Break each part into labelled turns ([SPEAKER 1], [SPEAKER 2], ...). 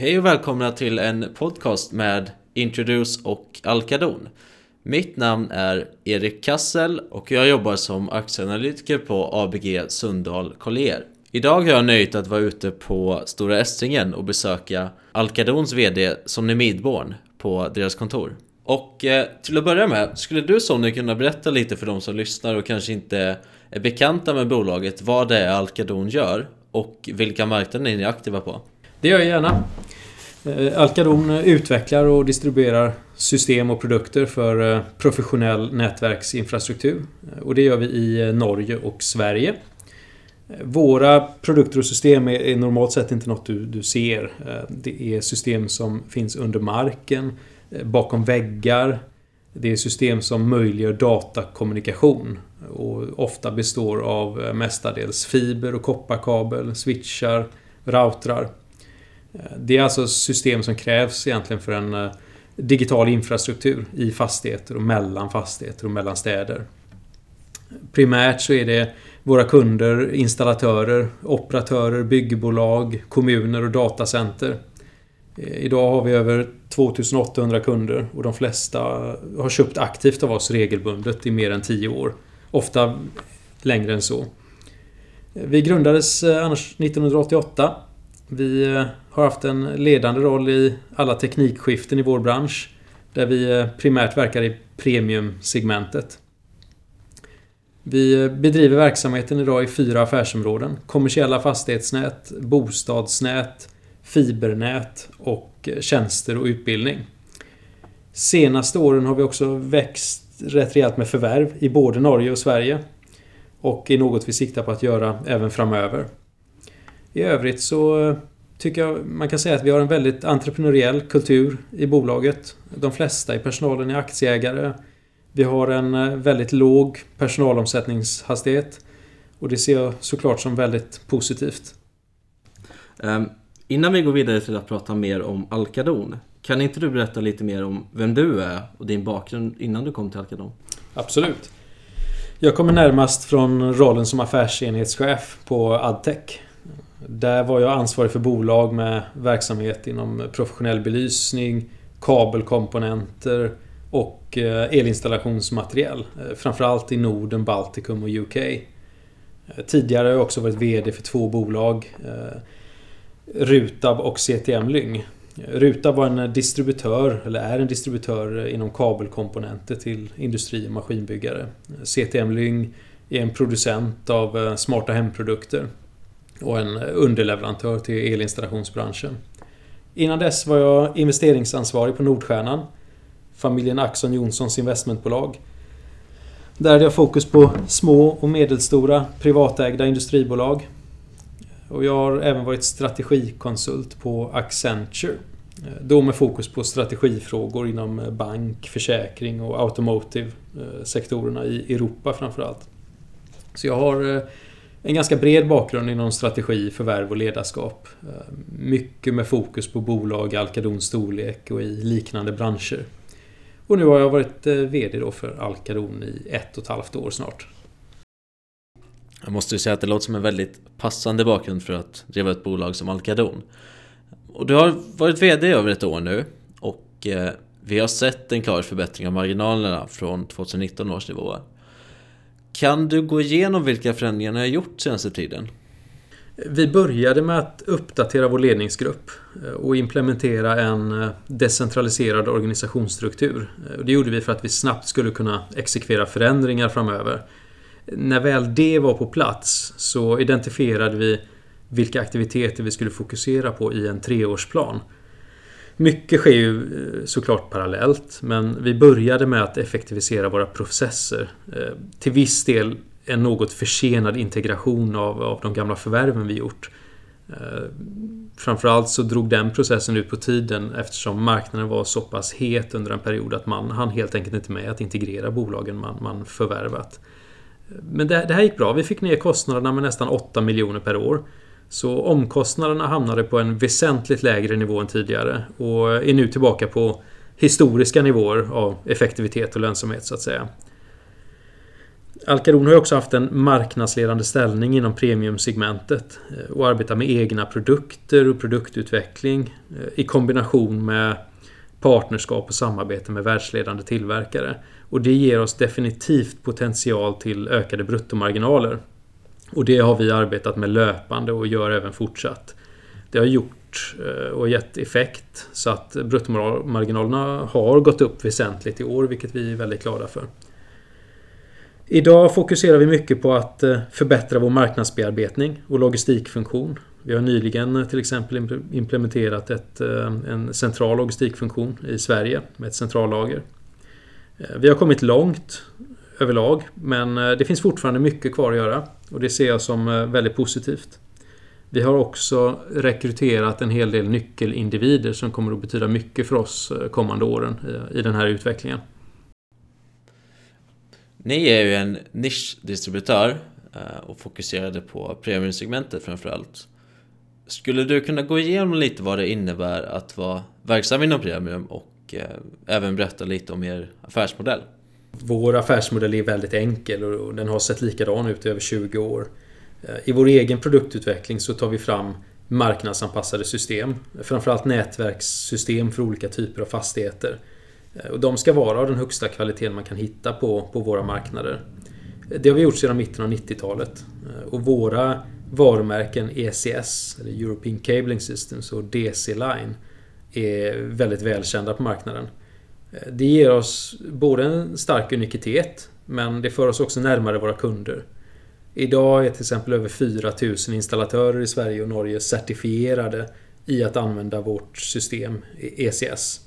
[SPEAKER 1] Hej och välkomna till en podcast med Introduce och Alcadon. Mitt namn är Erik Kassel och jag jobbar som aktieanalytiker på ABG Sundahl Collier. Idag har jag nöjt att vara ute på Stora Essingen och besöka Alcadons VD Sonny Midborn på deras kontor. Och eh, till att börja med, skulle du Sonny kunna berätta lite för de som lyssnar och kanske inte är bekanta med bolaget vad det är Alcadon gör och vilka marknader ni är aktiva på?
[SPEAKER 2] Det gör jag gärna. Eh, Alcadon eh, utvecklar och distribuerar system och produkter för eh, professionell nätverksinfrastruktur. Och det gör vi i Norge och Sverige. Våra produkter och system är normalt sett inte något du, du ser. Det är system som finns under marken, bakom väggar. Det är system som möjliggör datakommunikation och ofta består av mestadels fiber och kopparkabel, switchar, routrar Eh, det är alltså system som krävs egentligen för en eh, digital infrastruktur i fastigheter och mellan fastigheter och mellan städer. Primärt så är det våra kunder, installatörer, operatörer, byggbolag, kommuner och datacenter. Eh, idag har vi över 2800 kunder och de flesta har köpt aktivt av oss regelbundet i mer än 10 år. Ofta längre än så. Vi grundades annars 1988 vi eh, har haft en ledande roll i alla teknikskiften i vår bransch. Där vi eh, primärt verkar i premiumsegmentet. Vi eh, bedriver verksamheten idag i fyra affärsområden. Kommersiella fastighetsnät, bostadsnät, fibernät och tjänster och utbildning. Senaste åren har vi också växt rätt rejält med förvärv i både Norge och Sverige. Och är något vi siktar på att göra även framöver. I övrigt så tycker jag man kan säga att vi har en väldigt entreprenöriell kultur i bolaget. De flesta i personalen är aktieägare. Vi har en eh, väldigt låg personalomsättningshastighet. Och det ser jag såklart som väldigt positivt.
[SPEAKER 1] Um, innan vi går vidare till att prata mer om Alcadon. Kan inte du berätta lite mer om vem du är och din bakgrund innan du kom till Alcadon?
[SPEAKER 2] Absolut. Jag kommer närmast från rollen som affärsenhetschef på Adtech. Där var jag ansvarig för bolag med verksamhet inom professionell belysning, kabelkomponenter och eh, elinstallationsmateriel. Eh, framförallt i Norden, Baltikum och UK. Eh, tidigare har jag också varit VD för två bolag. Rutab och CTM Lyng. Rutab var en distributör, eller är en distributör inom kabelkomponenter till industri och maskinbyggare. CTM Lyng är en producent av smarta hemprodukter och en underleverantör till elinstallationsbranschen. Innan dess var jag investeringsansvarig på Nordstjärnan, familjen Axon Jonssons investmentbolag. Där hade jag fokus på små och medelstora privatägda industribolag. Och jag har även varit strategikonsult på Accenture. Då med fokus på strategifrågor inom bank, försäkring och automotive eh, sektorerna i Europa framförallt. Så jag har eh, en ganska bred bakgrund inom strategi, förvärv och ledarskap. Eh, mycket med fokus på bolag, Alcadons storlek och i liknande branscher. Och nu har jag varit eh, VD då för Alcadon i ett och ett halvt år snart.
[SPEAKER 1] Jag måste ju säga att det låter som en väldigt passande bakgrund för att driva ett bolag som Alcadon. Och du har varit VD i över ett år nu och eh, vi har sett en klar förbättring av marginalerna från 2019 års nivåer. Kan du gå igenom vilka förändringar ni har gjort senaste tiden?
[SPEAKER 2] Vi började med att uppdatera vår ledningsgrupp eh, och implementera en eh, decentraliserad organisationsstruktur. Eh, det gjorde vi för att vi snabbt skulle kunna exekvera förändringar framöver. När väl det var på plats så identifierade vi vilka aktiviteter vi skulle fokusera på i en treårsplan. Mycket sker ju eh, såklart parallellt men vi började med att effektivisera våra processer. Eh, till viss del en något försenad integration av, av de gamla förvärven vi gjort. Eh, framförallt så drog den processen ut på tiden eftersom marknaden var så pass het under en period att man hann helt enkelt inte med att integrera bolagen man, man förvärvat. Men det, det här gick bra. Vi fick ner kostnaderna med nästan 8 miljoner per år. Så omkostnaderna hamnade på en väsentligt lägre nivå än tidigare och är nu tillbaka på historiska nivåer av effektivitet och lönsamhet så att säga. Alcaron har också haft en marknadsledande ställning inom premiumsegmentet eh, och arbetar med egna produkter och produktutveckling eh, i kombination med partnerskap och samarbete med världsledande tillverkare. Och det ger oss definitivt potential till ökade bruttomarginaler. Och det har vi arbetat med löpande och gör även fortsatt. Det har gjort eh, och gett effekt så att bruttomarginalerna har gått upp väsentligt i år, vilket vi är väldigt glada för. Idag fokuserar vi mycket på att eh, förbättra vår marknadsbearbetning och logistikfunktion. Vi har nyligen eh, till exempel implementerat ett, en central logistikfunktion i Sverige med ett centrallager. Vi har kommit långt överlag men det finns fortfarande mycket kvar att göra och det ser jag som eh, väldigt positivt. Vi har också rekryterat en hel del nyckelindivider som kommer att betyda mycket för oss eh, kommande åren eh, i den här utvecklingen.
[SPEAKER 1] Ni är ju en nischdistributör och fokuserade på premiumsegmentet framförallt. Skulle du kunna gå igenom lite vad det innebär att vara verksam inom premium och även berätta lite om er affärsmodell?
[SPEAKER 2] Vår affärsmodell är väldigt enkel och den har sett likadan ut i över 20 år. Eh, I vår egen produktutveckling så tar vi fram marknadsanpassade system. Framförallt nätverkssystem för olika typer av fastigheter. Eh, och de ska vara av den högsta kvaliteten man kan hitta på, på våra marknader. Det har vi gjort sedan mitten av 90-talet. Eh, och våra varumärken ECS, eller European Cabling Systems och DC Line är väldigt välkända på marknaden. Eh, det ger oss både en stark unikitet men det för oss också närmare våra kunder. Idag är till exempel över 4000 installatörer i Sverige och Norge certifierade i att använda vårt system ECS.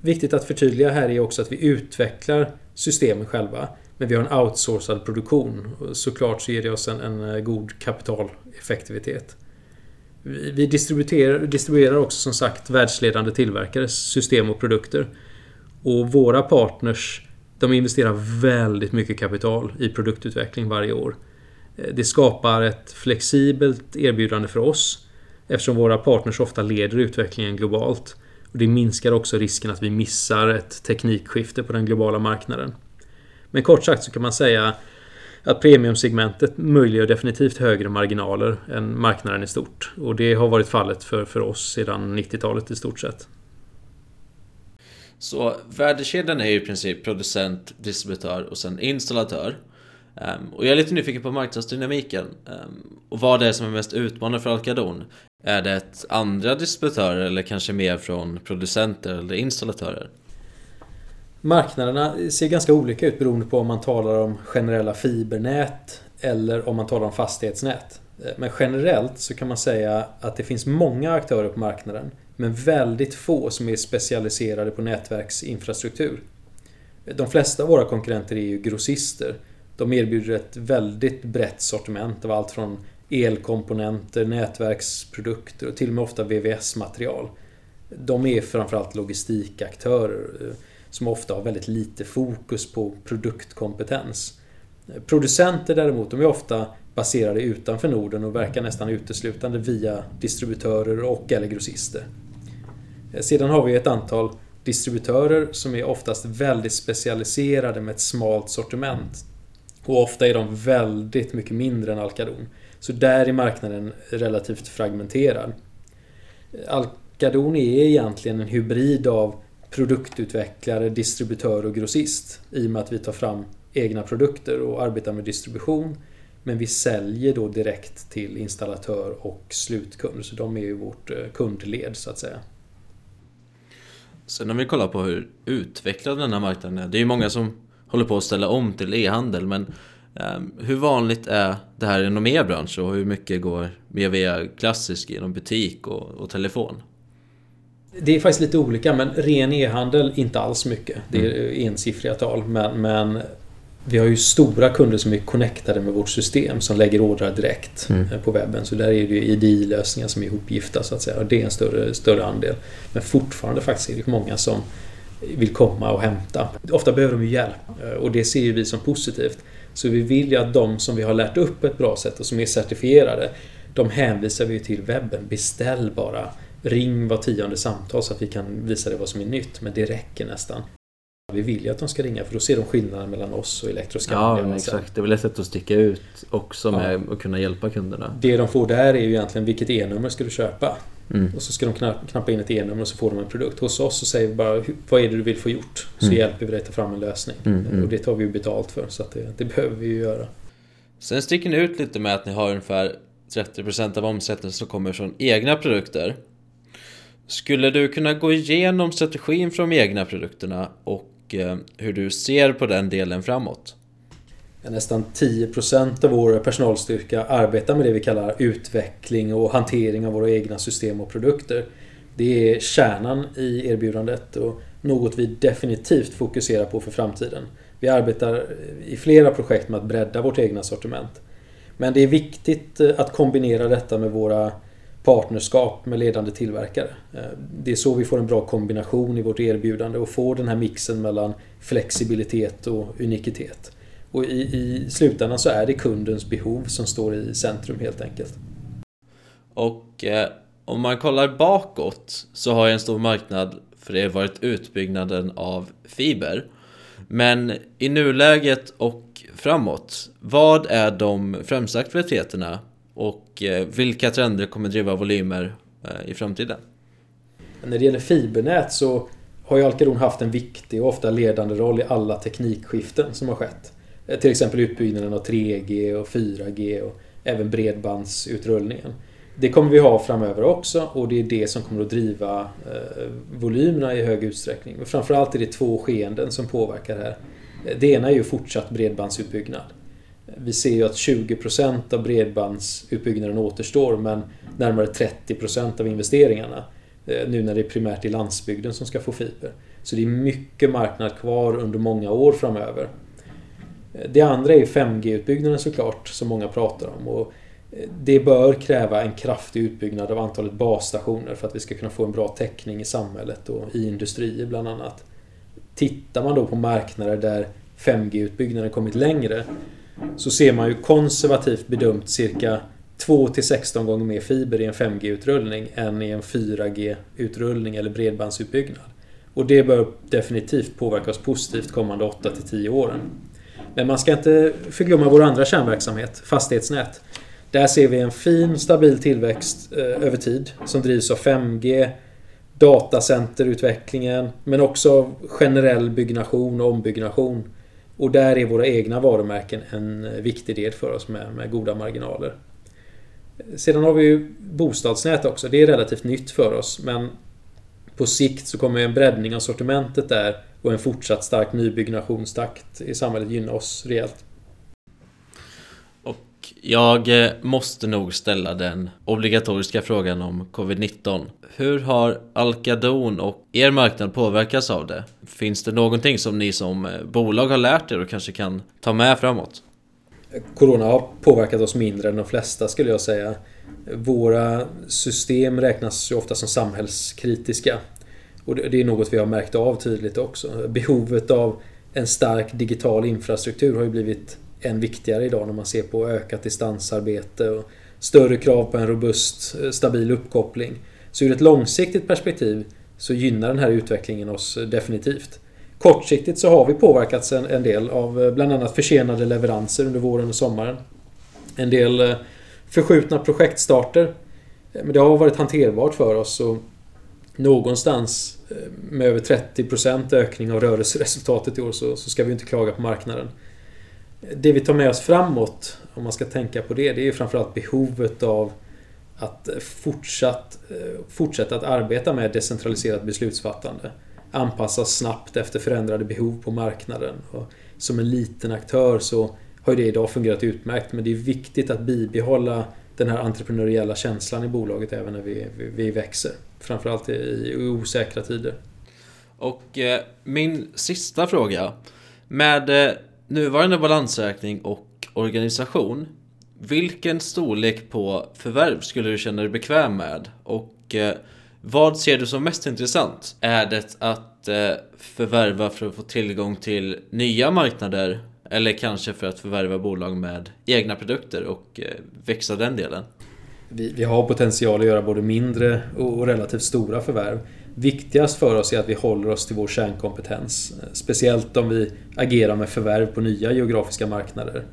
[SPEAKER 2] Viktigt att förtydliga här är också att vi utvecklar systemen själva. Men vi har en outsourcad produktion. Såklart så ger det oss en, en eh, god kapitaleffektivitet. Vi distribuerar, distribuerar också som sagt världsledande tillverkares system och produkter. Och våra partners de investerar väldigt mycket kapital i produktutveckling varje år. Eh, det skapar ett flexibelt erbjudande för oss eftersom våra partners ofta leder utvecklingen globalt. Och det minskar också risken att vi missar ett teknikskifte på den globala marknaden. Men kort sagt så kan man säga att premiumsegmentet möjliggör definitivt högre marginaler än marknaden i stort. Och det har varit fallet för, för oss sedan 90-talet i stort sett.
[SPEAKER 1] Så värdekedjan är ju i princip producent, distributör och sen installatör. Um, och jag är lite nyfiken på marknadsdynamiken um, och vad det är som är mest utmanande för Alcadon. Är det andra distributörer eller kanske mer från producenter eller installatörer?
[SPEAKER 2] Marknaderna ser ganska olika ut beroende på om man talar om generella fibernät eller om man talar om fastighetsnät. Eh, men generellt så kan man säga att det finns många aktörer på marknaden men väldigt få som är specialiserade på nätverksinfrastruktur. Eh, de flesta av våra konkurrenter är ju grossister. De erbjuder ett väldigt brett sortiment av allt från elkomponenter, nätverksprodukter och till och med ofta VVS-material. De är framförallt logistikaktörer eh, som ofta har väldigt lite fokus på produktkompetens. Producenter däremot, de är ofta baserade utanför Norden och verkar nästan uteslutande via distributörer och eller grossister. Sedan har vi ett antal distributörer som är oftast väldigt specialiserade med ett smalt sortiment. Och ofta är de väldigt mycket mindre än Alcadon. Så där är marknaden relativt fragmenterad. Alcadon är egentligen en hybrid av produktutvecklare, distributör och grossist. I och med att vi tar fram egna produkter och arbetar med distribution. Men vi säljer då direkt till installatör och slutkund. Så de är ju vårt eh, kundled så att säga.
[SPEAKER 1] Sen om vi kollar på hur utvecklad den här marknaden är. Det är ju många som håller på att ställa om till e-handel men ehm, hur vanligt är det här inom er bransch och hur mycket går mer via klassisk genom butik och, och telefon?
[SPEAKER 2] Det är faktiskt lite olika men ren e-handel inte alls mycket. Det är mm. ensiffriga tal men, men vi har ju stora kunder som är connectade med vårt system som lägger ordrar direkt mm. Eh, på webben. Så där är det ju IDI-lösningar som är ihopgifta så att säga. Och det är en större, större andel. Men fortfarande faktiskt är det många som vill komma och hämta. Ofta behöver de ju hjälp eh, och det ser ju vi som positivt. Så vi vill ju att de som vi har lärt upp på ett bra sätt och som är certifierade de hänvisar vi till webben. Beställ bara. Ring var tionde samtal så att vi kan visa dig vad som är nytt. Men det räcker nästan. Vi vill ju att de ska ringa för då ser de skillnaden mellan oss och
[SPEAKER 1] Ja,
[SPEAKER 2] Electroscandia. sen-
[SPEAKER 1] exakt. Det är väl ett sätt att sticka ut också
[SPEAKER 2] Ja.
[SPEAKER 1] med att kunna hjälpa kunderna.
[SPEAKER 2] Det de får där är ju egentligen vilket e-nummer ska du köpa?
[SPEAKER 1] Mm.
[SPEAKER 2] Och så ska de kna- knappa in ett e-nummer och så får de en produkt. Hos oss så säger vi bara "Hur- vad är det du vill få gjort? Så
[SPEAKER 1] Mm.
[SPEAKER 2] hjälper vi dig ta fram en lösning.
[SPEAKER 1] Mm, mm.
[SPEAKER 2] Och det tar vi ju betalt för så att det, det behöver vi ju göra.
[SPEAKER 1] Sen sticker ni ut lite med att ni har ungefär 30% av omsättningen som kommer från egna produkter. Skulle du kunna gå igenom strategin för de egna produkterna och eh, hur du ser på den delen framåt?
[SPEAKER 2] Nästan 10% av vår personalstyrka arbetar med det vi kallar utveckling och hantering av våra egna system och produkter. Det är kärnan i erbjudandet och något vi definitivt fokuserar på för framtiden. Vi arbetar i flera projekt med att bredda vårt egna sortiment. Men det är viktigt eh, att kombinera detta med våra partnerskap med ledande tillverkare. Eh, det är så vi får en bra kombination i vårt erbjudande och får den här mixen mellan flexibilitet och unikitet. Och i, i slutändan så är det kundens behov som står i centrum helt enkelt.
[SPEAKER 1] Och eh, om man kollar bakåt så har ju en stor marknad för det varit utbyggnaden av fiber. Men i nuläget och framåt, vad är de främsta aktiviteterna och eh, vilka trender kommer driva volymer eh, i framtiden?
[SPEAKER 2] När det gäller fibernät så har ju Alcaron haft en viktig och ofta ledande roll i alla teknikskiften som har skett. Eh, till exempel utbyggnaden av 3G och 4G och även bredbandsutrullningen. Det kommer vi ha framöver också och det är det som kommer att driva eh, volymerna i hög utsträckning. Men framförallt är det två skeenden som påverkar det här. Det ena är ju fortsatt bredbandsutbyggnad. Vi ser ju att 20% av bredbandsutbyggnaden återstår men närmare 30% av investeringarna eh, nu när det är primärt i landsbygden som ska få fiber. Så det är mycket marknad kvar under många år framöver. Eh, det andra är 5G-utbyggnaden såklart, som många pratar om. Och eh, det bör kräva en kraftig utbyggnad av antalet basstationer för att vi ska kunna få en bra täckning i samhället och i industrier bland annat. Tittar man då på marknader där 5G-utbyggnaden kommit längre så ser man ju konservativt bedömt cirka 2-16 gånger mer fiber i en 5G-utrullning än i en 4G-utrullning eller bredbandsutbyggnad. Och det bör definitivt påverka oss positivt kommande 8-10 åren. Men man ska inte förglömma vår andra kärnverksamhet, fastighetsnät. Där ser vi en fin, stabil tillväxt eh, över tid som drivs av 5G, datacenterutvecklingen, men också av generell byggnation och ombyggnation. Och där är våra egna varumärken en eh, viktig del för oss med, med goda marginaler. Sedan har vi ju bostadsnät också. Det är relativt nytt för oss, men på sikt så kommer en breddning av sortimentet där och en fortsatt stark nybyggnationstakt i samhället gynna oss rejält.
[SPEAKER 1] Och jag eh, måste nog ställa den obligatoriska frågan om covid-19. Hur har Alcadon och er marknad påverkats av det? Finns det någonting som ni som eh, bolag har lärt er och kanske kan ta med framåt?
[SPEAKER 2] Corona har påverkat oss mindre än de flesta skulle jag säga. Våra system räknas ju ofta som samhällskritiska. Och det är något vi har märkt av tydligt också. Behovet av en stark digital infrastruktur har ju blivit än viktigare idag när man ser på ökat distansarbete och större krav på en robust, eh, stabil uppkoppling. Så ur ett långsiktigt perspektiv så gynnar den här utvecklingen oss definitivt. Kortsiktigt så har vi påverkats en, en del av eh, bland annat försenade leveranser under våren och sommaren. En del eh, förskjutna projektstarter. Men det har varit hanterbart för oss och någonstans med över 30% ökning av rörelseresultatet i år så, så ska vi inte klaga på marknaden. Det vi tar med oss framåt, om man ska tänka på det, det är ju framförallt behovet av att fortsatt, eh, fortsätta att arbeta med decentraliserat beslutsfattande. Anpassas snabbt efter förändrade behov på marknaden. Och som en liten aktör så har ju det idag fungerat utmärkt men det är viktigt att bibehålla den här entreprenöriella känslan i bolaget även när vi, vi, vi växer. Framförallt i, i osäkra tider.
[SPEAKER 1] Och eh, min sista fråga. Med eh, nuvarande balansräkning och organisation. Vilken storlek på förvärv skulle du känna dig bekväm med? Och eh, vad ser du som mest intressant? Är det att eh, förvärva för att få tillgång till nya marknader? Eller kanske för att förvärva bolag med egna produkter och eh, växa den delen?
[SPEAKER 2] Vi, vi har potential att göra både mindre och, och relativt stora förvärv. Viktigast för oss är att vi håller oss till vår kärnkompetens. Speciellt om vi agerar med förvärv på nya geografiska marknader.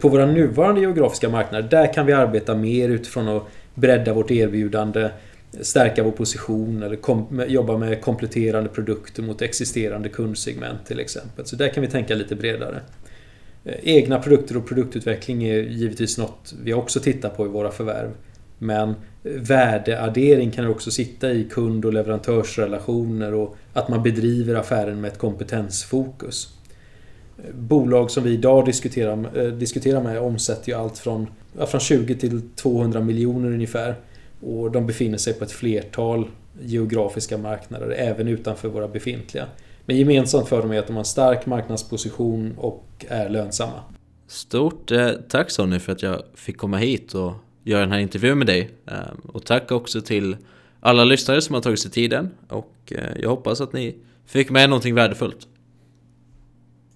[SPEAKER 2] På våra nuvarande geografiska marknader, där kan vi arbeta mer utifrån att bredda vårt erbjudande, stärka vår position eller jobba med kompletterande produkter mot existerande kundsegment till exempel. Så där kan vi tänka lite bredare. Egna produkter och produktutveckling är givetvis något vi också tittar på i våra förvärv. Men värdeaddering kan också sitta i kund och leverantörsrelationer och att man bedriver affären med ett kompetensfokus. Bolag som vi idag diskuterar, eh, diskuterar med omsätter ju allt från, från 20 till 200 miljoner ungefär. Och de befinner sig på ett flertal geografiska marknader, även utanför våra befintliga. Men gemensamt för dem är att de har en stark marknadsposition och är lönsamma.
[SPEAKER 1] Stort eh, tack Sonny för att jag fick komma hit och göra den här intervjun med dig. Ehm, och tack också till alla lyssnare som har tagit sig tiden och eh, jag hoppas att ni fick med någonting värdefullt.